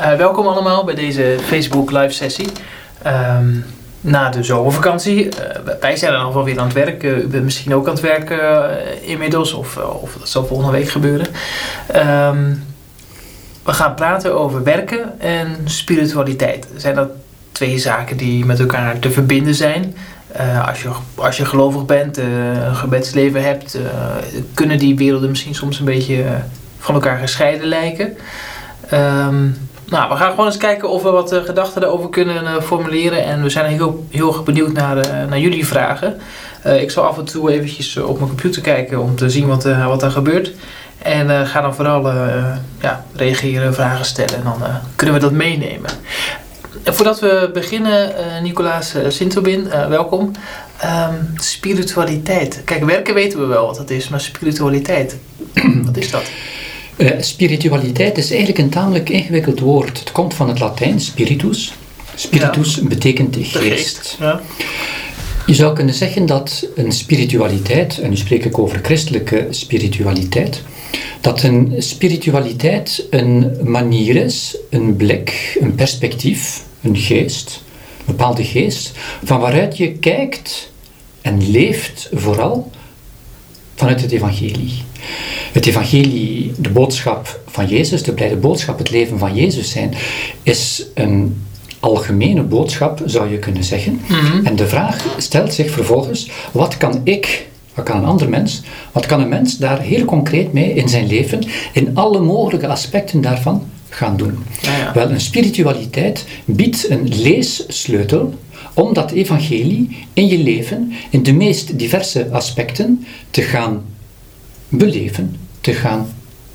Uh, welkom allemaal bij deze Facebook live sessie. Um, na de zomervakantie. Uh, wij zijn er nog wel weer aan het werk. Uh, u bent misschien ook aan het werken inmiddels, of, of dat zal volgende week gebeuren. Um, we gaan praten over werken en spiritualiteit. Zijn dat twee zaken die met elkaar te verbinden zijn? als, je, als je gelovig bent, een gebedsleven hebt, kunnen die werelden misschien soms een beetje van elkaar gescheiden lijken. Um, nou, we gaan gewoon eens kijken of we wat uh, gedachten daarover kunnen uh, formuleren. En we zijn heel, heel erg benieuwd naar, uh, naar jullie vragen. ik zal af en toe eventjes op mijn computer kijken om te zien wat, wat er gebeurt. En ga dan vooral ja, reageren, vragen stellen en dan kunnen we dat meenemen. En voordat we beginnen, Nicolaas Sintobin, welkom. Um, spiritualiteit. Kijk, werken weten we wel wat dat is, maar spiritualiteit, wat is dat? Uh, spiritualiteit is eigenlijk een tamelijk ingewikkeld woord. Het komt van het Latijn spiritus. Spiritus ja. betekent geest. geest. Ja. Je zou kunnen zeggen dat een spiritualiteit, en nu spreek ik over christelijke spiritualiteit, dat een spiritualiteit een manier is, een blik, een perspectief, een geest, een bepaalde geest, van waaruit je kijkt en leeft vooral vanuit het evangelie. Het evangelie, de boodschap van Jezus, de blijde boodschap, het leven van Jezus zijn, is een algemene boodschap, zou je kunnen zeggen. Mhm. En de vraag stelt zich vervolgens, wat kan ik, wat kan een ander mens, wat kan een mens daar heel concreet mee in zijn leven, in alle mogelijke aspecten daarvan gaan doen? ja. Wel, een spiritualiteit biedt een leessleutel om dat evangelie in je leven, in de meest diverse aspecten, te gaan beleven, te gaan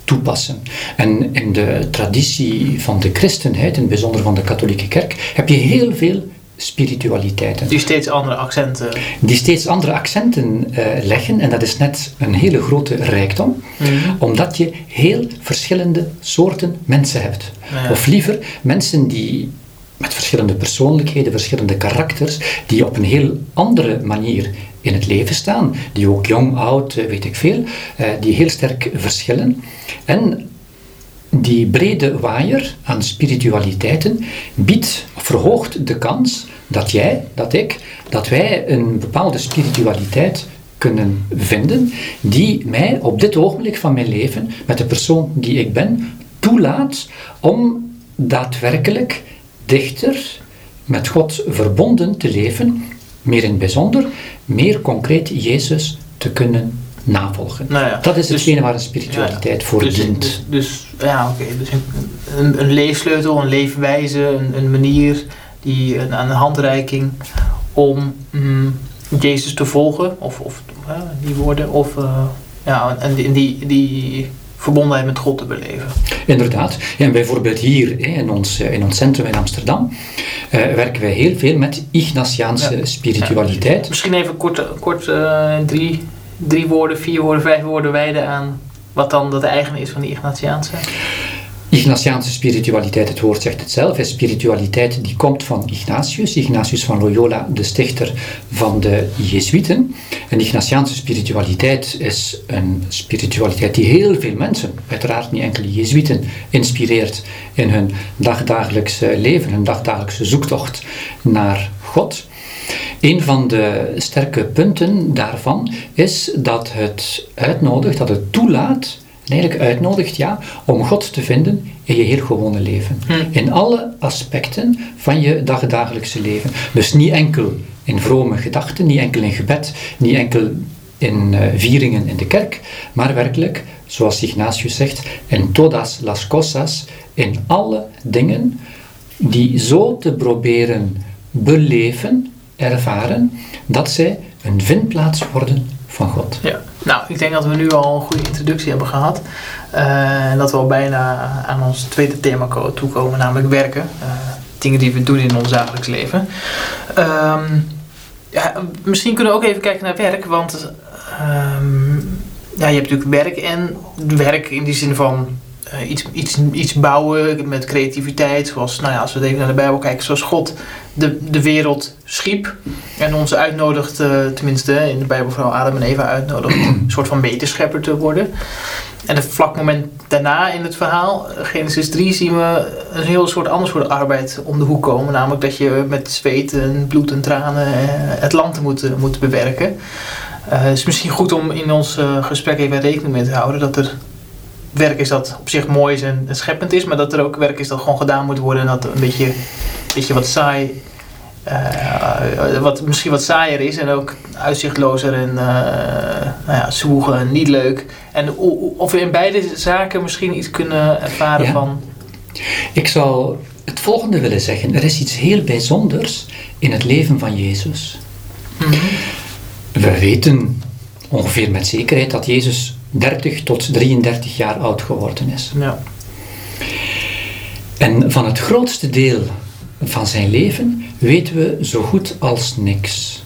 toepassen. En in de traditie van de christenheid, in het bijzonder van de katholieke kerk, heb je heel veel spiritualiteiten. Die steeds andere accenten. Die steeds andere accenten uh, leggen. En dat is net een hele grote rijkdom. Mhm. Omdat je heel verschillende soorten mensen hebt. Of liever mensen die met verschillende persoonlijkheden, verschillende karakters, die op een heel andere manier in het leven staan, die ook jong, oud, eh, weet ik veel, eh, die heel sterk verschillen. En die brede waaier aan spiritualiteiten biedt, verhoogt de kans dat jij, dat ik, dat wij een bepaalde spiritualiteit kunnen vinden die mij op dit ogenblik van mijn leven, met de persoon die ik ben, toelaat om daadwerkelijk dichter met God verbonden te leven, meer in het bijzonder, meer concreet Jezus te kunnen navolgen. Nou ja, dat is dus, hetgene waar een spiritualiteit ja, voor dus, dient. Dus, dus ja, oké. Dus een, een, leefsleutel, een leefwijze, een, een manier, die, een, een handreiking om mm, Jezus te volgen, of, of die woorden, of uh, ja, en die, die, die verbondenheid met God te beleven. Inderdaad. Ja, en bijvoorbeeld hier in, ons, eh, in ons centrum in Amsterdam uh, werken wij heel veel met Ignatiaanse spiritualiteit. Misschien even kort, kort uh, drie, drie woorden, vier woorden, vijf woorden wijden aan wat dan het eigen is van die Ignatiaanse. Ignatiaanse spiritualiteit, het woord zegt het zelf, is spiritualiteit die komt van Ignatius, Ignatius van Loyola, de stichter van de Jezuïten. En Ignatiaanse spiritualiteit is een spiritualiteit die heel veel mensen, uiteraard niet enkele Jezuïten, inspireert in hun dagdagelijkse leven, hun dagdagelijkse zoektocht naar God. Een van de sterke punten daarvan is dat het uitnodigt, dat het toelaat en eigenlijk uitnodigt ja, om God te vinden in je heel gewone leven. Hm. In alle aspecten van je dagdagelijkse leven. Dus niet enkel in vrome gedachten, niet enkel in gebed, niet enkel in uh, vieringen in de kerk, maar werkelijk, zoals Ignatius zegt, in todas las cosas, in alle dingen die zo te proberen beleven, ervaren, dat zij een vindplaats worden van God. Ja. Nou, ik denk dat we nu al een goede introductie hebben gehad. Uh, en dat we al bijna aan ons tweede thema toekomen, namelijk werken. Uh, dingen die we doen in ons dagelijks leven. Um, ja, misschien kunnen we ook even kijken naar werk, want um, ja, je hebt natuurlijk werk en werk in die zin van uh, iets, iets, iets bouwen met creativiteit. Zoals, nou ja, als we even naar de Bijbel kijken, zoals God de, de wereld schiep. En ons uitnodigt, uh, tenminste in de Bijbel vooral Adam en Eva uitnodigt, een soort van meterschepper te worden. en een vlak moment daarna in het verhaal, Genesis 3, zien we een heel soort ander soort arbeid om de hoek komen. Namelijk dat je met zweet en bloed en tranen het land moet, moet bewerken. het is misschien goed om in ons gesprek even rekening mee te houden dat er werk is dat op zich mooi is en scheppend is, maar dat er ook werk is dat gewoon gedaan moet worden en dat een beetje, een beetje wat saai, uh, wat misschien wat saaier is en ook uitzichtlozer en uh, nou ja, zwoegen en niet leuk. En of we in beide zaken misschien iets kunnen ervaren van. Ik zou het volgende willen zeggen. Er is iets heel bijzonders in het leven van Jezus. Mhm. We weten ongeveer met zekerheid dat Jezus 30 tot 33 jaar oud geworden is. Ja. En van het grootste deel van zijn leven weten we zo goed als niks.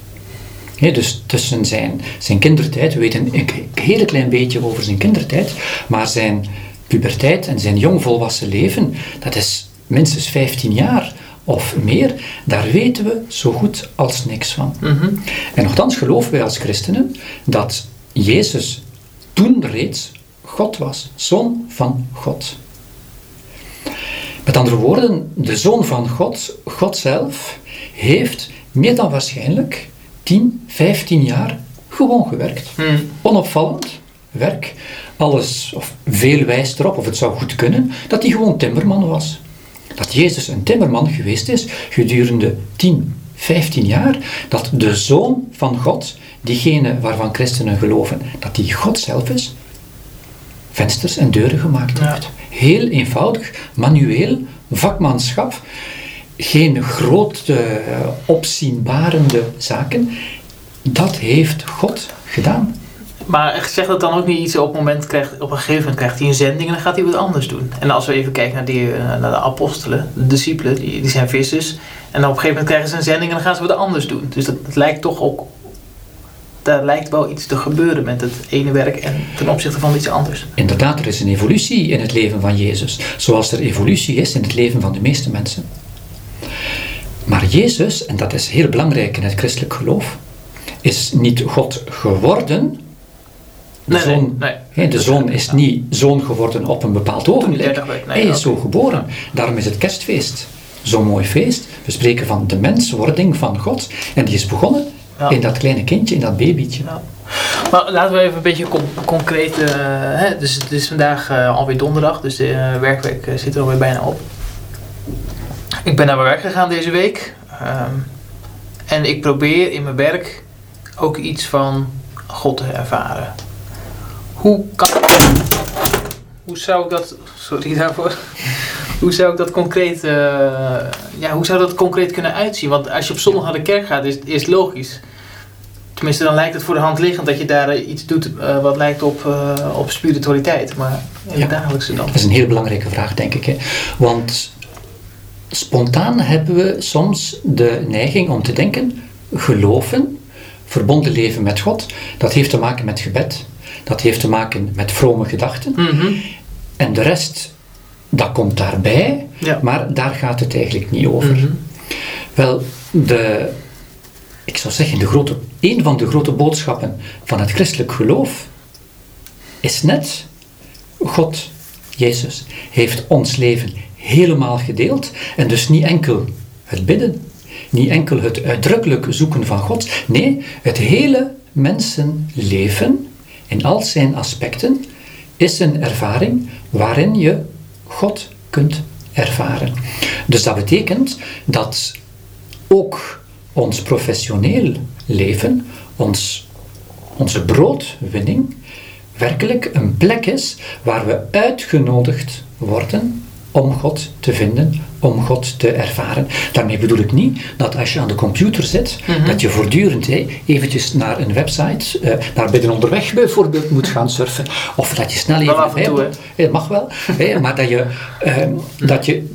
dus tussen zijn, zijn kindertijd, we weten een heel klein beetje over zijn kindertijd, maar zijn puberteit en zijn jongvolwassen leven, dat is minstens 15 jaar of meer, daar weten we zo goed als niks van. Mm En nogthans geloven wij als christenen dat Jezus toen reeds God was, zoon van God. Met andere woorden, de zoon van God, God zelf, heeft meer dan waarschijnlijk 10, 15 jaar gewoon gewerkt. Hmm. Onopvallend werk. Alles, of veel wijst erop, of het zou goed kunnen, dat hij gewoon timmerman was. Dat Jezus een timmerman geweest is gedurende 10, 15 jaar. Dat de zoon van God diegene waarvan christenen geloven dat die God zelf is, vensters en deuren gemaakt heeft. Heel eenvoudig, manueel, vakmanschap, geen grote uh, opzienbarende zaken. Dat heeft God gedaan. Maar zegt dat dan ook niet iets op, het moment krijgt, op een gegeven moment krijgt hij een zending en dan gaat hij wat anders doen. En als we even kijken naar, die, eh, naar de apostelen, de discipelen, die, die zijn vissers. En op een gegeven moment krijgen ze een zending en dan gaan ze wat anders doen. Dus dat, lijkt toch ook daar lijkt wel iets te gebeuren met het ene werk en ten opzichte van iets anders. Inderdaad, er is een evolutie in het leven van Jezus, zoals er evolutie is in het leven van de meeste mensen. Maar Jezus, en dat is heel belangrijk in het christelijk geloof, is niet God geworden. De nee, zoon, nee, de zoon is niet zoon geworden op een bepaald ogenblik. Hij is zo geboren. Daarom is het kerstfeest zo'n mooi feest. We spreken van de menswording van God. En die is begonnen in dat kleine kindje, in dat babytje. Ja. Maar laten we even een beetje concreet. Uh, hè, dus het is vandaag uh, alweer donderdag, dus de uh, werkweek zit er alweer bijna op. Ik ben naar mijn werk gegaan deze week. Um, en ik probeer in mijn werk ook iets van God te ervaren. Hoe kan. Hoe zou ik dat. Sorry daarvoor. Hoe zou ik dat concreet, uh, ja, hoe zou dat concreet kunnen uitzien? Want als je op zondag naar de kerk gaat, is, is logisch. Tenminste, dan lijkt het voor de hand liggend dat je daar eh, iets doet uh, wat lijkt op, uh, op spiritualiteit. Maar in het dagelijkse dan? Dat is een heel belangrijke vraag, denk ik. Hè? Want spontaan hebben we soms de neiging om te denken: geloven, verbonden leven met God, dat heeft te maken met gebed. Dat heeft te maken met vrome gedachten. Mm En de rest dat komt daarbij, maar daar gaat het eigenlijk niet over. Mhm. Wel, de, ik zou zeggen, de grote, een van de grote boodschappen van het christelijk geloof is net God, Jezus, heeft ons leven helemaal gedeeld en dus niet enkel het bidden, niet enkel het uitdrukkelijk zoeken van God, nee, het hele mensenleven in al zijn aspecten is een ervaring waarin je God kunt ervaren. Dus dat betekent dat ook ons professioneel leven, ons, onze broodwinning, werkelijk een plek is waar we uitgenodigd worden om God te vinden, om God te ervaren. Daarmee bedoel ik niet dat als je aan de computer zit, mhm. dat je voortdurend hey, eventjes naar een website, uh, naar binnen onderweg bijvoorbeeld, moet gaan surfen. Of dat je snel even... Af en toe, Het mag wel, maar dat je, ehm, dat je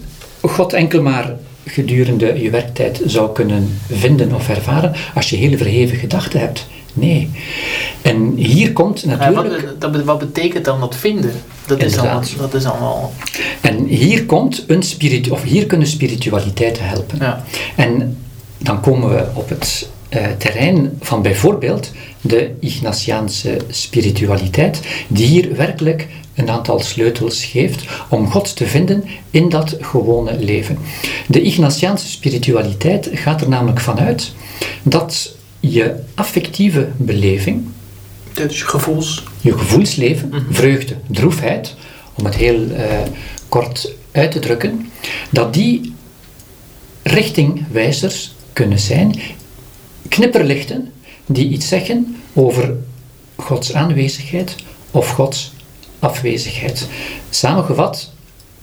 God enkel maar gedurende je werktijd zou kunnen vinden of ervaren als je hele verheven gedachten hebt. Nee. En hier komt natuurlijk... Ja, wat, wat, betekent dan dat vinden? Dat is, dan, dat is allemaal... En hier komt een spiritu of hier kunnen spiritualiteiten helpen. Ja. En dan komen we op het uh, terrein van bijvoorbeeld de Ignatiaanse spiritualiteit, die hier werkelijk een aantal sleutels geeft om God te vinden in dat gewone leven. De Ignatiaanse spiritualiteit gaat er namelijk vanuit dat je affectieve beleving, dus je gevoels. Je gevoelsleven, mhm. vreugde, droefheid, om het heel uh, kort uit te drukken, dat die richtingwijzers kunnen zijn, knipperlichten die iets zeggen over Gods aanwezigheid of Gods afwezigheid. Samengevat,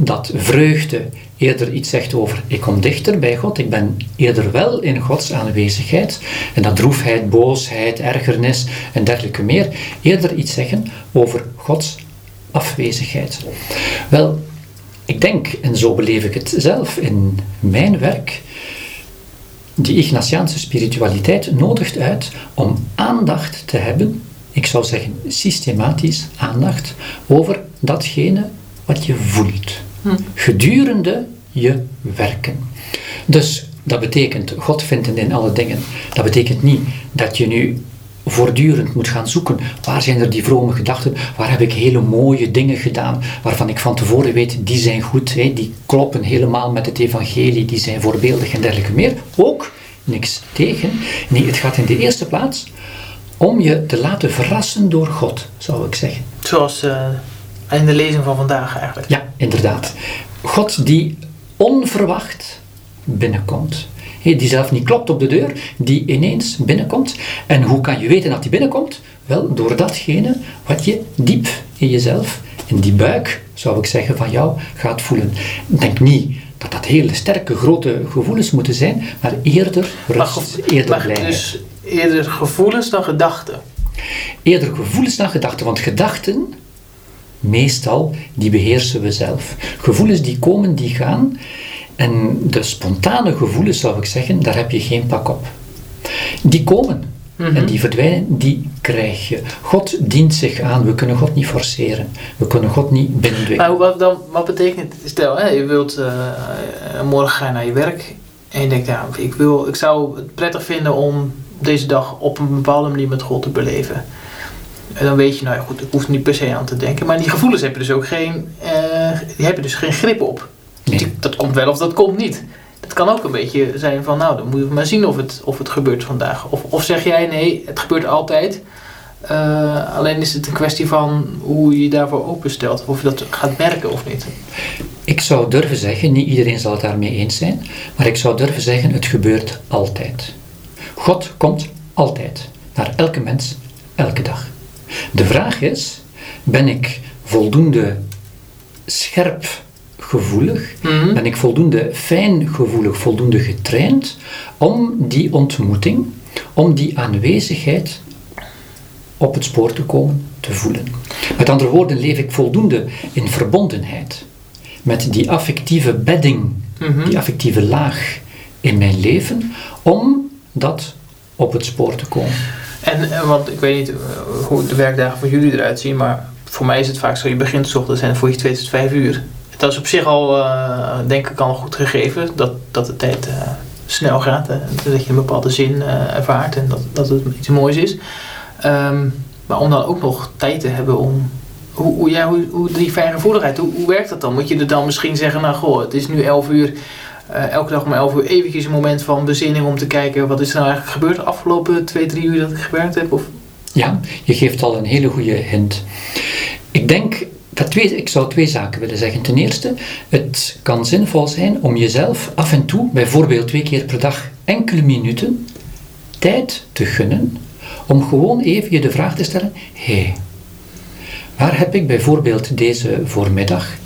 dat vreugde eerder iets zegt over ik kom dichter bij God, ik ben eerder wel in Gods aanwezigheid, en dat droefheid, boosheid, ergernis en dergelijke meer eerder iets zeggen over Gods afwezigheid. Wel, ik denk, en zo beleef ik het zelf in mijn werk, die Ignatiaanse spiritualiteit nodigt uit om aandacht te hebben, ik zou zeggen systematisch aandacht, over datgene wat je voelt. Gedurende je werken. Dus dat betekent God vinden in alle dingen. Dat betekent niet dat je nu voortdurend moet gaan zoeken. Waar zijn er die vrome gedachten? Waar heb ik hele mooie dingen gedaan waarvan ik van tevoren weet, die zijn goed, hè? die kloppen helemaal met het evangelie, die zijn voorbeeldig en dergelijke meer. Ook niks tegen. Nee, het gaat in de eerste plaats om je te laten verrassen door God, zou ik zeggen. Zoals uh, in de lezing van vandaag eigenlijk. Ja, inderdaad. God die onverwacht binnenkomt die zelf niet klopt op de deur, die ineens binnenkomt. En hoe kan je weten dat die binnenkomt? Wel, door datgene wat je diep in jezelf, in die buik, zou ik zeggen, van jou gaat voelen. Denk niet dat dat hele sterke, grote gevoelens moeten zijn, maar eerder rust, eerder maar. Dus eerder gevoelens dan gedachten? Eerder gevoelens dan gedachten, want gedachten, meestal, die beheersen we zelf. Gevoelens die komen, die gaan. En de spontane gevoelens, zou ik zeggen, daar heb je geen pak op. Die komen en mhm. die verdwijnen, die krijg je. God dient zich aan, we kunnen God niet forceren. We kunnen God niet binnendwingen. Maar wat, dan, wat betekent, stel, hè, je wilt, uh, morgen gaan naar je werk en je denkt, ja, ik, wil, ik zou het prettig vinden om deze dag op een bepaalde manier met God te beleven. En dan weet je, nou ja, goed, ik hoef niet per se aan te denken. Maar die gevoelens heb je dus ook geen, uh, die heb je dus geen grip op. Dat komt wel of dat komt niet. Het kan ook een beetje zijn van, nou, dan moet je maar zien of het, of het gebeurt vandaag. Of, of zeg jij, nee, het gebeurt altijd. Uh, alleen is het een kwestie van hoe je je daarvoor openstelt. Of je dat gaat merken of niet. Ik zou durven zeggen, niet iedereen zal het daarmee eens zijn, maar ik zou durven zeggen, het gebeurt altijd. God komt altijd naar elke mens, elke dag. De vraag is, ben ik voldoende scherp gevoelig? Mhm. Ben ik voldoende fijn gevoelig, voldoende getraind om die ontmoeting, om die aanwezigheid op het spoor te komen, te voelen? Met andere woorden, leef ik voldoende in verbondenheid met die affectieve bedding, mhm. die affectieve laag in mijn leven, om dat op het spoor te komen. En, eh, want ik weet niet eh, hoe de werkdagen voor jullie eruit zien, maar voor mij is het vaak zo: je begint s ochtends en voor je twee tot vijf uur dat is op zich al, uh, denk ik, al goed gegeven. Dat, dat de tijd snel gaat. en dat je een bepaalde zin ervaart en dat, dat het iets moois is. Um, maar om dan ook nog tijd te hebben om. Hoe, hoe, hoe, hoe die fijngevoeligheid, hoe, hoe werkt dat dan? Moet je er dan misschien zeggen, nou goh, het is nu 11 uur. Elke dag om 11 uur eventjes een moment van bezinning om te kijken wat is er nou eigenlijk gebeurd de afgelopen 2, 3 uur dat ik gewerkt heb? Of? Ja, je geeft al een hele goede hint. Ik denk twee, ik zou twee zaken willen zeggen. Ten eerste, het kan zinvol zijn om jezelf af en toe, bijvoorbeeld twee keer per dag, enkele minuten tijd te gunnen om gewoon even je de vraag te stellen: hé, hey, waar heb ik bijvoorbeeld deze voormiddag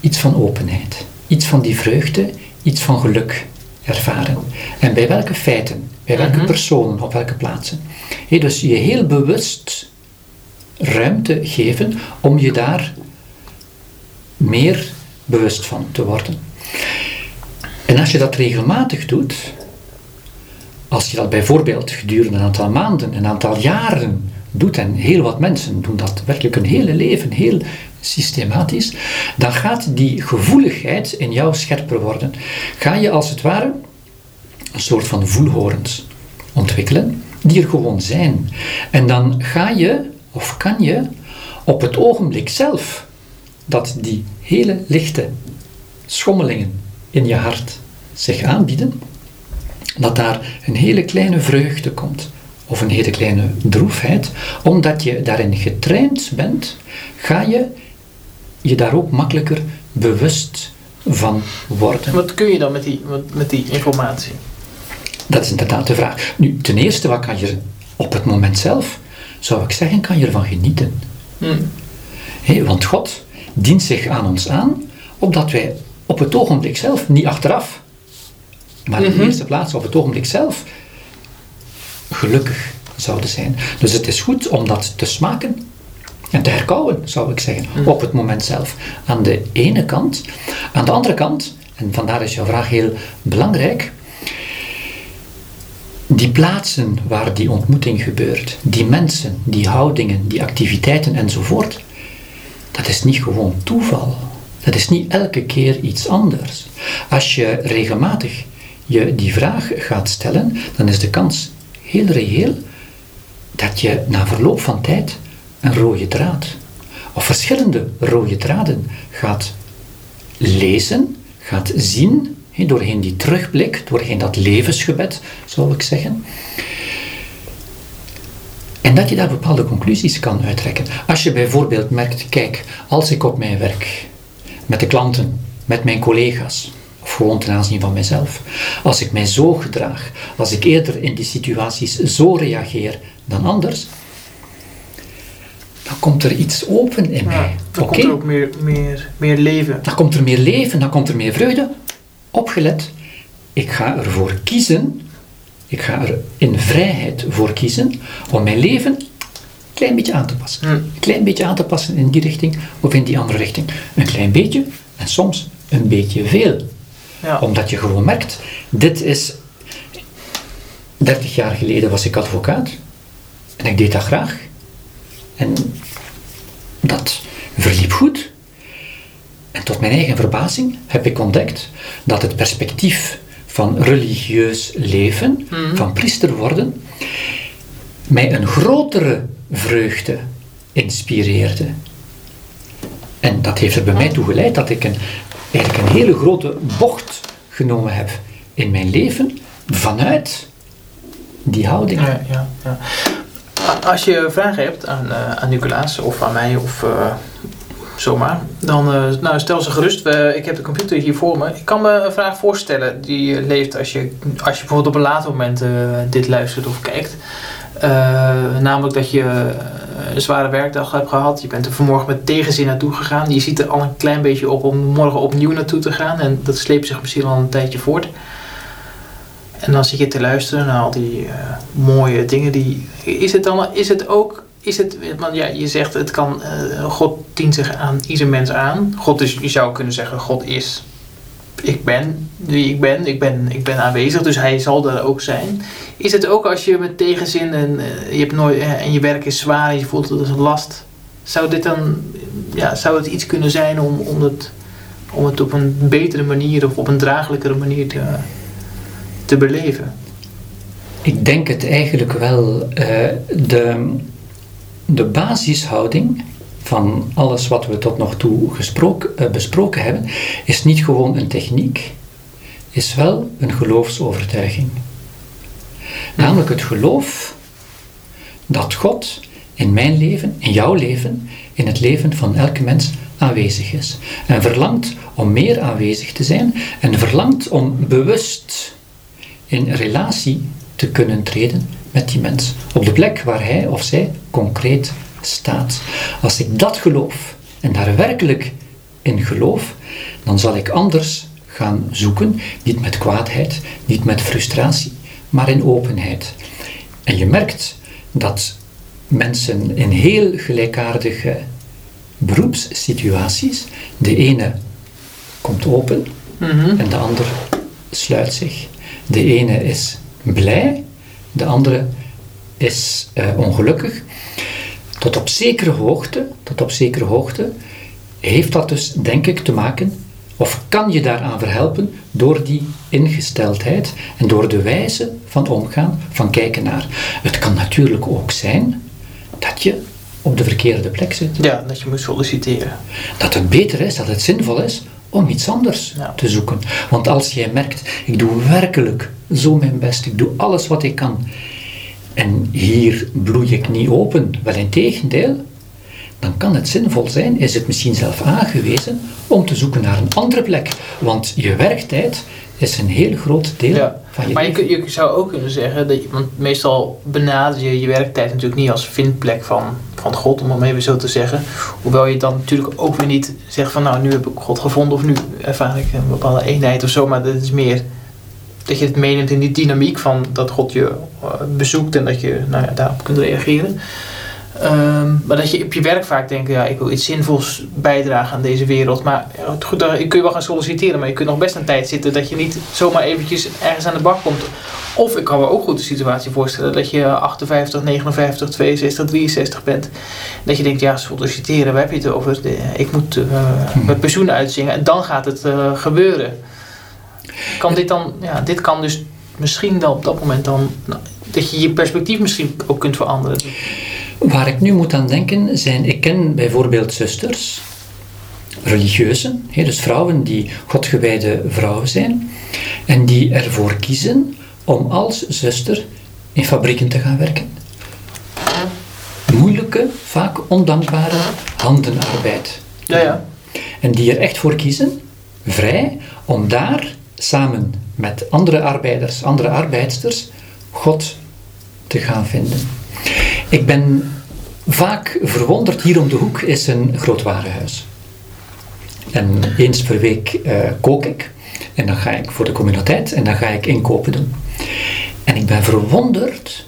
iets van openheid, iets van die vreugde, iets van geluk ervaren? En bij welke feiten, bij welke mhm. personen, op welke plaatsen? Dus je heel bewust ruimte geven om je daar meer bewust van te worden. En als je dat regelmatig doet, als je dat bijvoorbeeld gedurende een aantal maanden, een aantal jaren doet, en heel wat mensen doen dat werkelijk een hele leven, heel systematisch, dan gaat die gevoeligheid in jou scherper worden. Ga je als het ware een soort van voelhorens ontwikkelen, die er gewoon zijn. En dan ga je of kan je op het ogenblik zelf dat die hele lichte schommelingen in je hart zich aanbieden, dat daar een hele kleine vreugde komt of een hele kleine droefheid, omdat je daarin getraind bent, ga je je daar ook makkelijker bewust van worden. Wat kun je dan met die, met die informatie? Dat is inderdaad de vraag. Nu, ten eerste, wat kan je op het moment zelf, zou ik zeggen, kan je ervan genieten. Hmm. want God dient zich aan ons aan, opdat wij op het ogenblik zelf, niet achteraf, maar in de mhm. eerste plaats op het ogenblik zelf, gelukkig zouden zijn. Dus het is goed om dat te smaken en te herkauwen, zou ik zeggen, mhm. op het moment zelf. Aan de ene kant. Aan de andere kant, en vandaar is jouw vraag heel belangrijk, die plaatsen waar die ontmoeting gebeurt, die mensen, die houdingen, die activiteiten enzovoort, dat is niet gewoon toeval. Dat is niet elke keer iets anders. Als je regelmatig je die vraag gaat stellen, dan is de kans heel reëel dat je na verloop van tijd een rode draad of verschillende rode draden gaat lezen, gaat zien, doorheen die terugblik, doorheen dat levensgebed, zou ik zeggen. En dat je daar bepaalde conclusies kan uittrekken. Als je bijvoorbeeld merkt, kijk, als ik op mijn werk, met de klanten, met mijn collega's, of gewoon ten aanzien van mezelf, als ik mij zo gedraag, als ik eerder in die situaties zo reageer dan anders, komt er iets open in mij. dan komt er ook meer, meer, meer leven. Dan komt er meer leven, dan komt er meer vreugde. Opgelet, ik ga ervoor kiezen, ik ga er in vrijheid voor kiezen om mijn leven een klein beetje aan te passen. Hmm. Een klein beetje aan te passen in die richting of in die andere richting. Een klein beetje en soms een beetje veel. Ja. Omdat je gewoon merkt, dit is 30 jaar geleden was ik advocaat en ik deed dat graag. En dat verliep goed. En tot mijn eigen verbazing heb ik ontdekt dat het perspectief van religieus leven, mhm. van priester worden, mij een grotere vreugde inspireerde. En dat heeft er bij mij toe geleid dat ik een, eigenlijk een hele grote bocht genomen heb in mijn leven vanuit die houding. Ja, ja, ja. Als je vragen hebt aan, uh, aan Nicolaas of aan mij of uh, zomaar, dan uh, nou, stel ze gerust. ik heb de computer hier voor me. Ik kan me een vraag voorstellen die leeft als je, als je bijvoorbeeld op een later moment dit luistert of kijkt. namelijk dat je een zware werkdag hebt gehad. Je bent er vanmorgen met tegenzin naartoe gegaan. Je ziet er al een klein beetje op om morgen opnieuw naartoe te gaan. En dat sleept zich misschien al een tijdje voort. En dan zit je te luisteren naar al die uh, mooie dingen. Die, is het dan is het ook. Is het, want ja, je zegt het kan. Uh, God dient zich aan ieder mens aan. God is, je zou kunnen zeggen, God is. Ik ben wie ik ben. Ik ben, ik ben aanwezig, dus hij zal er ook zijn. Is het ook als je met tegenzin en, uh, je, hebt nooit, en je werk is zwaar en je voelt het als een last. Zou dit dan. Ja, zou het iets kunnen zijn om, om, het, om het op een betere manier of op een draaglijkere manier te te beleven? Ik denk het eigenlijk wel. Uh, de, de basishouding van alles wat we tot nog toe gesproken, uh, besproken hebben, is niet gewoon een techniek, is wel een geloofsovertuiging. Namelijk het geloof dat God in mijn leven, in jouw leven, in het leven van elke mens aanwezig is. En verlangt om meer aanwezig te zijn en verlangt om bewust in relatie te kunnen treden met die mens. Op de plek waar hij of zij concreet staat. Als ik dat geloof en daar werkelijk in geloof, dan zal ik anders gaan zoeken, niet met kwaadheid, niet met frustratie, maar in openheid. En je merkt dat mensen in heel gelijkaardige beroepssituaties, de ene komt open mhm. en de ander sluit zich. De ene is blij, de andere is uh, ongelukkig. Tot op zekere hoogte, tot op zekere hoogte heeft dat dus, denk ik, te maken, of kan je daaraan verhelpen door die ingesteldheid en door de wijze van omgaan, van kijken naar. Het kan natuurlijk ook zijn dat je op de verkeerde plek zit. Ja, dat je moet solliciteren. Dat het beter is, dat het zinvol is om iets anders te zoeken. Want als jij merkt, ik doe werkelijk zo mijn best, ik doe alles wat ik kan, en hier bloei ik niet open, wel in tegendeel, dan kan het zinvol zijn, is het misschien zelf aangewezen, om te zoeken naar een andere plek. Want je werktijd is een heel groot deel van je Maar je, je, zou ook kunnen zeggen, dat je, want meestal benader je je werktijd natuurlijk niet als vindplek van, van God, om het even zo te zeggen. Hoewel je dan natuurlijk ook weer niet zegt van nou, nu heb ik God gevonden of nu ervaar ik een bepaalde eenheid of zo, maar dat is meer dat je het meeneemt in die dynamiek van dat God je eh, bezoekt en dat je nou ja, daarop kunt reageren. Ehm, maar dat je op je werk vaak denkt, ja, ik wil iets zinvols bijdragen aan deze wereld. Maar goed, dan kun je wel gaan solliciteren, maar je kunt nog best een tijd zitten dat je niet zomaar eventjes ergens aan de bak komt. Of ik kan me ook goed de situatie voorstellen dat je 58, 59, 62, 63 bent. Dat je denkt, ja, solliciteren, waar heb je het over? ik moet uh, mijn pensioen uitzingen en dan gaat het uh, gebeuren. Kan dit dan, ja, dit kan dus misschien dan op dat moment dan, nou, dat je je perspectief misschien ook kunt veranderen. Waar ik nu moet aan denken zijn, ik ken bijvoorbeeld zusters, religieuze, dus vrouwen die godgewijde vrouwen zijn, en die ervoor kiezen om als zuster in fabrieken te gaan werken. Moeilijke, vaak ondankbare handenarbeid. Ja, ja. En die er echt voor kiezen, vrij, om daar samen met andere arbeiders, andere arbeidsters, God te gaan vinden. Ik ben vaak verwonderd, hier om de hoek is een groot warenhuis. En eens per week uh, kook ik. En dan ga ik voor de communiteit en dan ga ik inkopen doen. En ik ben verwonderd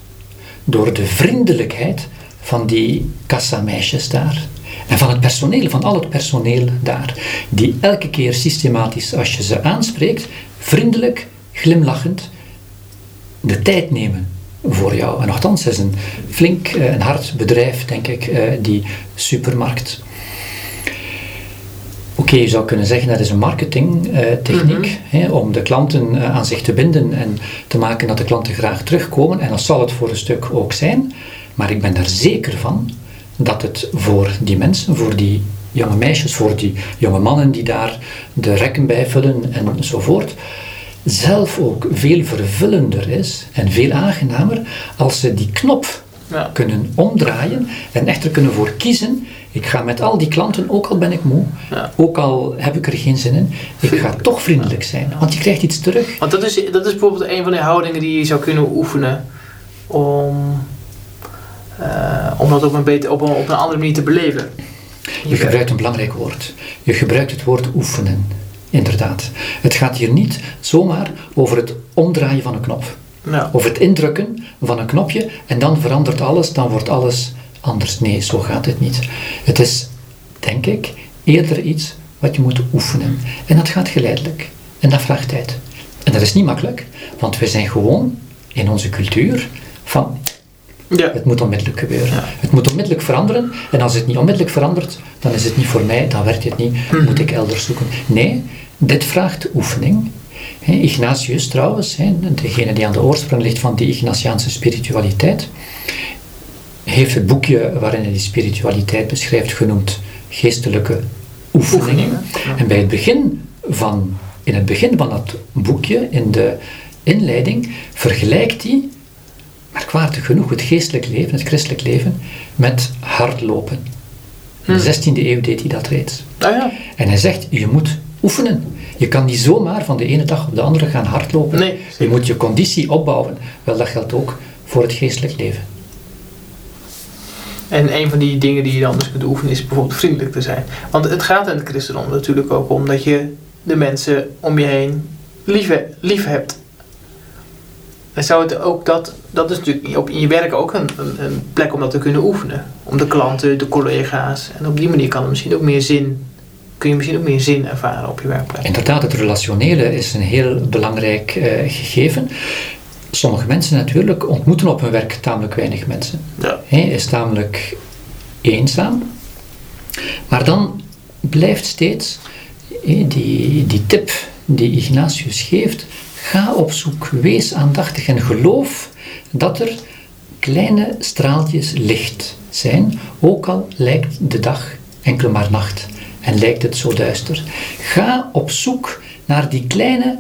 door de vriendelijkheid van die kassameisjes daar. En van het personeel, van al het personeel daar. Die elke keer systematisch, als je ze aanspreekt, vriendelijk, glimlachend, de tijd nemen voor jou. En nogthans is een flink en eh, hard bedrijf, denk ik, eh, die supermarkt. Oké, je zou kunnen zeggen dat is een marketingtechniek mm om de klanten eh, aan zich te binden en te maken dat de klanten graag terugkomen. En dat zal het voor een stuk ook zijn. Maar ik ben daar zeker van dat het voor die mensen, voor die jonge meisjes, voor die jonge mannen die daar de rekken bijvullen enzovoort, zelf ook veel vervullender is en veel aangenamer als ze die knop ja. kunnen omdraaien en echt er kunnen voor kiezen. Ik ga met al die klanten, ook al ben ik moe, ook al heb ik er geen zin in, ik ga toch vriendelijk zijn, want je krijgt iets terug. Want dat is, dat is bijvoorbeeld een van de houdingen die je zou kunnen oefenen om, uh, om dat op een, beter, op, een, op een andere manier te beleven. Je gebruikt een belangrijk woord. Je gebruikt het woord oefenen. Inderdaad. Het gaat hier niet zomaar over het omdraaien van een knop. Ja. Of het indrukken van een knopje en dan verandert alles, dan wordt alles anders. Nee, zo gaat het niet. Het is, denk ik, eerder iets wat je moet oefenen. En dat gaat geleidelijk. En dat vraagt tijd. En dat is niet makkelijk, want we zijn gewoon in onze cultuur van ja. Het moet onmiddellijk gebeuren. Het moet onmiddellijk veranderen. En als het niet onmiddellijk verandert, dan is het niet voor mij, dan werkt het niet, mhm. moet ik elders zoeken. Nee, dit vraagt oefening. Ignatius trouwens, degene die aan de oorsprong ligt van die Ignatiaanse spiritualiteit, heeft het boekje waarin hij die spiritualiteit beschrijft genoemd geestelijke oefeningen. En bij het begin van, in het begin van dat boekje, in de inleiding, vergelijkt hij merkwaardig genoeg het geestelijk leven, het christelijk leven, met hardlopen. In de 16e hm. eeuw deed hij dat reeds. Ah, ja. En hij zegt, je moet oefenen. Je kan niet zomaar van de ene dag op de andere gaan hardlopen. Nee, je moet je conditie opbouwen. Wel, dat geldt ook voor het geestelijk leven. En een van die dingen die je dan dus kunt oefenen is bijvoorbeeld vriendelijk te zijn. Want het gaat in het christendom natuurlijk ook om dat je de mensen om je heen lief, lief hebt. En zou het ook dat, dat is natuurlijk op, in je werk ook een, een, een, plek om dat te kunnen oefenen. Om de klanten, de collega's. En op die manier kan er misschien ook meer zin, kun je misschien ook meer zin ervaren op je werkplek. Inderdaad, het relationele is een heel belangrijk uh, gegeven. Sommige mensen natuurlijk ontmoeten op hun werk tamelijk weinig mensen. Ja. Hij is tamelijk eenzaam. Maar dan blijft steeds die, die tip die Ignatius geeft, Ga op zoek, wees aandachtig en geloof dat er kleine straaltjes licht zijn, ook al lijkt de dag enkel maar nacht en lijkt het zo duister. Ga op zoek naar die kleine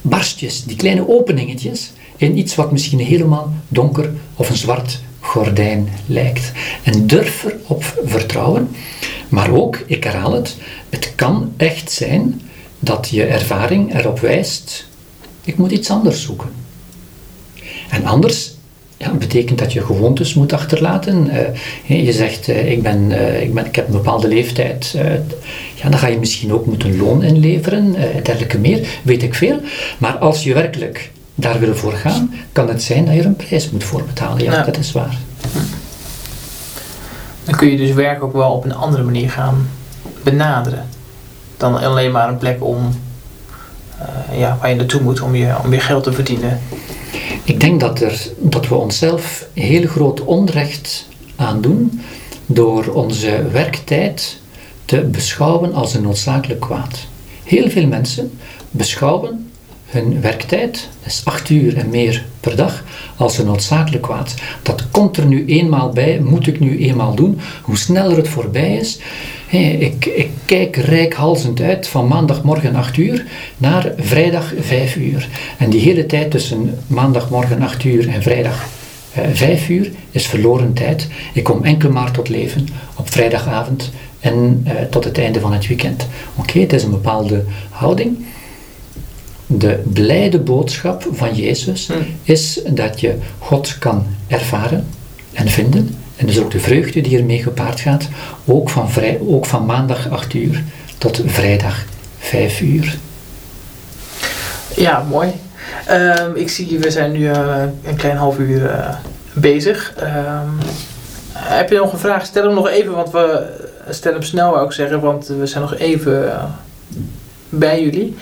barstjes, die kleine openingetjes in iets wat misschien helemaal donker of een zwart gordijn lijkt. En durf erop vertrouwen, maar ook, ik herhaal het, het kan echt zijn dat je ervaring erop wijst, ik moet iets anders zoeken. En anders ja, betekent dat je gewoontes moet achterlaten. Uh, je zegt, uh, ik, ben, uh, ik, ben, ik heb een bepaalde leeftijd. ja, dan ga je misschien ook moeten loon inleveren, dergelijke meer, weet ik veel. Maar als je werkelijk daar wil voor gaan, kan het zijn dat je er een prijs moet voor betalen. Ja, dat is waar. Dan kun je dus werk ook wel op een andere manier gaan benaderen. Dan alleen maar een plek om, ja, waar je naartoe moet om je, om je geld te verdienen. Ik denk dat, er, dat we onszelf heel groot onrecht aandoen door onze werktijd te beschouwen als een noodzakelijk kwaad. Heel veel mensen beschouwen hun werktijd, dat is acht uur en meer per dag, als een noodzakelijk kwaad. Dat komt er nu eenmaal bij, moet ik nu eenmaal doen. Hoe sneller het voorbij is, ik, ik kijk rijkhalzend uit van maandagmorgen 8 uur naar vrijdag 5 uur. En die hele tijd tussen maandagmorgen 8 uur en vrijdag uh, 5 uur is verloren tijd. Ik kom enkel maar tot leven op vrijdagavond en uh, tot het einde van het weekend. Oké, het is een bepaalde houding. De blijde boodschap van Jezus hmm. is dat je God kan ervaren en vinden en dus ook de vreugde die ermee gepaard gaat, ook van, ook van maandag 8 uur tot vrijdag 5 uur. Ja, mooi. Ehm, ik zie, we zijn nu uh, een klein half uur uh, bezig. Um, heb je nog een vraag? Stel hem nog even, want we stellen hem snel, wou ik zeggen, want we zijn nog even uh, bij jullie.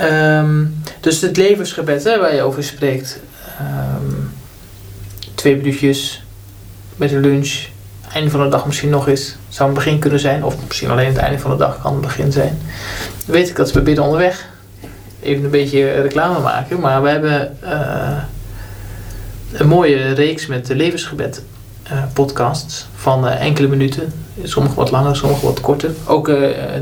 Um, dus het levensgebed hè, waar je over spreekt. twee minuutjes, met de lunch, einde van de dag misschien nog eens, zou een begin kunnen zijn. Of misschien alleen het einde van de dag kan een begin zijn. Weet ik dat we bidden onderweg. Even een beetje reclame maken. Maar we hebben uh, een mooie reeks met de levensgebed uh, podcasts van uh, enkele minuten. Sommige wat langer, sommige wat korter. Ook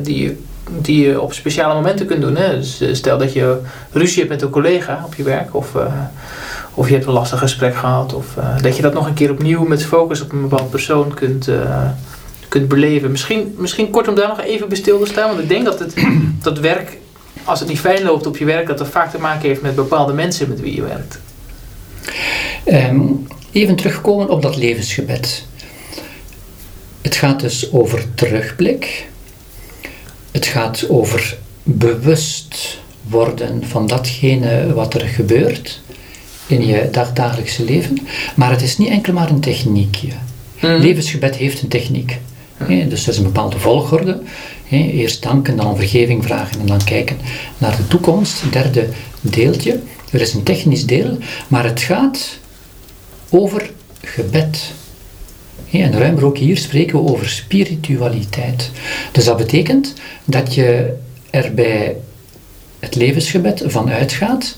die, die je op speciale momenten kunt doen. Hè? Dus stel dat je ruzie hebt met een collega op je werk. Of of je hebt een lastig gesprek gehad. Of uh, dat je dat nog een keer opnieuw met focus op een bepaald persoon kunt, uh, kunt beleven. Misschien, misschien kort om daar nog even bij stil te staan. Want ik denk dat het dat werk, als het niet fijn loopt op je werk, dat het vaak te maken heeft met bepaalde mensen met wie je werkt. Um, even terugkomen op dat levensgebed. Het gaat dus over terugblik. Het gaat over bewust worden van datgene wat er gebeurt in je dagdagelijkse leven. Maar het is niet enkel maar een techniekje. Mm. Levensgebed heeft een techniek. dus er is een bepaalde volgorde. eerst danken, dan vergeving vragen en dan kijken naar de toekomst. Derde deeltje. Er is een technisch deel, maar het gaat over gebed. en ruimer ook hier spreken we over spiritualiteit. Dus dat betekent dat je er bij het levensgebed van uitgaat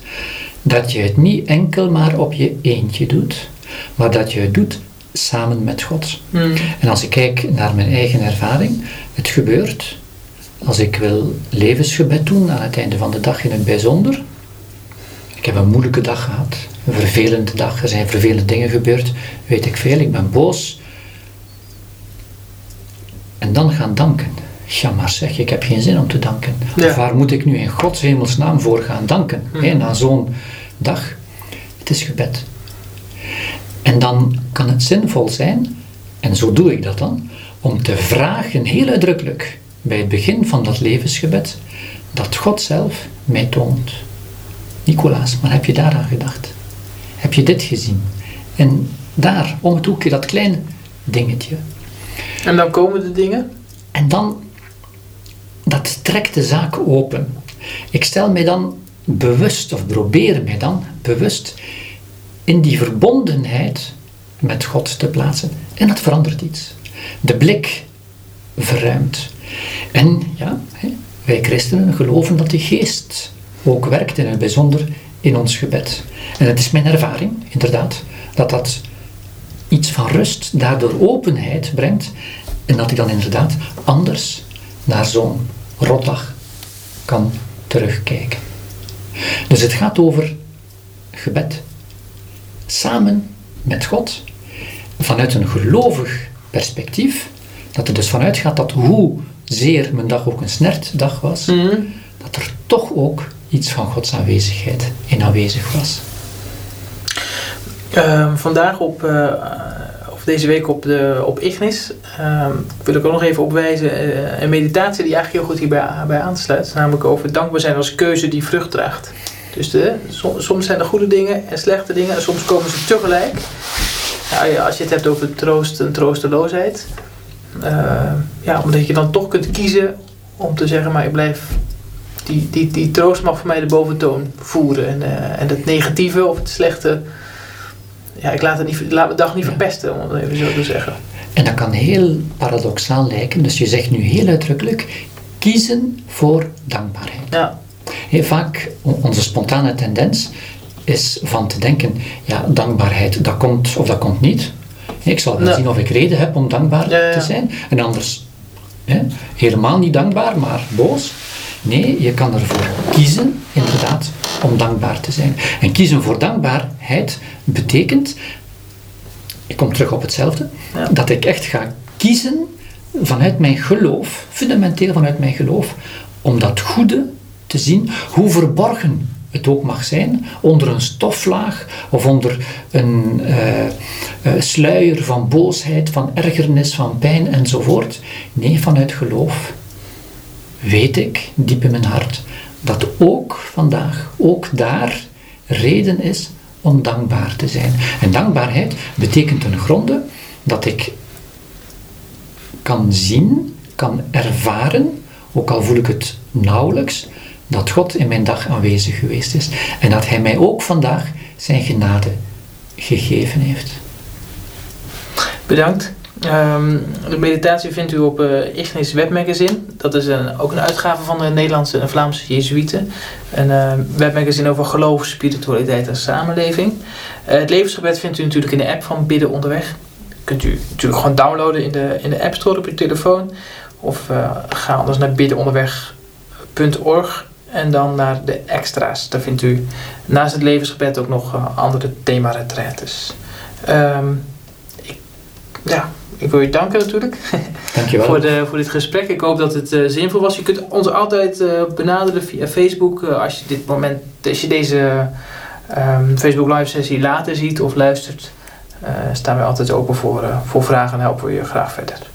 dat je het niet enkel maar op je eentje doet, maar dat je het doet samen met God. Hmm. En als ik kijk naar mijn eigen ervaring, het gebeurt als ik wil levensgebed doen aan het einde van de dag in het bijzonder. Ik heb een moeilijke dag gehad, een vervelende dag, er zijn vervelende dingen gebeurd, weet ik veel, ik ben boos. En dan gaan danken. Ja, maar zeg, ik heb geen zin om te danken. Of waar moet ik nu in Gods hemelsnaam voor gaan danken? Mm. na zo'n dag. Het is gebed. En dan kan het zinvol zijn, en zo doe ik dat dan, om te vragen, heel uitdrukkelijk, bij het begin van dat levensgebed, dat God zelf mij toont. Nicolaas, maar heb je daaraan gedacht? Heb je dit gezien? En daar, om het hoekje, dat kleine dingetje. En dan komen de dingen? En dan dat trekt de zaak open. Ik stel mij dan bewust, of probeer mij dan bewust in die verbondenheid met God te plaatsen. En dat verandert iets. De blik verruimt. En ja, wij christenen geloven dat de geest ook werkt in het bijzonder in ons gebed. En het is mijn ervaring, inderdaad, dat dat iets van rust, daardoor openheid brengt en dat ik dan inderdaad anders naar zo'n rotdag kan terugkijken. Dus het gaat over gebed. Samen met God, vanuit een gelovig perspectief, dat er dus vanuit gaat dat hoe zeer mijn dag ook een snertdag was, mhm. dat er toch ook iets van Gods aanwezigheid in aanwezig was. Ehm, vandaag op, uh, deze week op, de, op Ignis uh, wil ik ook nog even opwijzen uh, een meditatie die eigenlijk heel goed hierbij bij aansluit. Namelijk over dankbaar zijn als keuze die vrucht draagt. Dus de, soms zijn er goede dingen en slechte dingen en soms komen ze tegelijk. Als je het hebt over troost en troosteloosheid. Uh, ja, omdat je dan toch kunt kiezen om te zeggen, maar ik blijf die, die, die troost mag voor mij de boventoon voeren. En, uh, en het negatieve of het slechte, ja, ik laat, het niet, laat mijn dag niet verpesten, om het even zo te zeggen. En dat kan heel paradoxaal lijken. Dus je zegt nu heel uitdrukkelijk, kiezen voor dankbaarheid. Ja. Heel vaak, onze spontane tendens is van te denken, ja, dankbaarheid, dat komt of dat komt niet. Ik zal wel zien of ik reden heb om dankbaar te zijn. En anders hè, helemaal niet dankbaar, maar boos. Nee, je kan ervoor kiezen, inderdaad, om dankbaar te zijn. En kiezen voor dankbaarheid betekent, ik kom terug op hetzelfde, dat ik echt ga kiezen vanuit mijn geloof, fundamenteel vanuit mijn geloof, om dat goede te zien, hoe verborgen het ook mag zijn, onder een stoflaag of onder een uh, uh, sluier van boosheid, van ergernis, van pijn enzovoort. Nee, vanuit geloof weet ik diep in mijn hart dat ook vandaag, ook daar reden is om dankbaar te zijn. En dankbaarheid betekent ten gronde dat ik kan zien, kan ervaren, ook al voel ik het nauwelijks, dat God in mijn dag aanwezig geweest is en dat Hij mij ook vandaag zijn genade gegeven heeft. Bedankt. Um, de meditatie vindt u op uh, Ignis Webmagazine. Dat is een, ook een uitgave van de Nederlandse en Vlaamse Jezuïeten. Een uh, webmagazine over geloof, spiritualiteit en samenleving. Uh, het levensgebed vindt u natuurlijk in de app van Bidden Onderweg. Kunt u natuurlijk gewoon downloaden in de, in de App Store op uw telefoon. Of ga anders naar biddenonderweg.org en dan naar de extra's. Daar vindt u naast het levensgebed ook nog andere thema-retraites. Um, ja, ik wil je danken natuurlijk. Dankjewel. voor, de, voor dit gesprek. Ik hoop dat het uh, zinvol was. Je kunt ons altijd uh, benaderen via Facebook. Uh, als je dit moment, als je deze um, Facebook live sessie later ziet of luistert, staan we altijd open voor, voor vragen en helpen we je graag verder.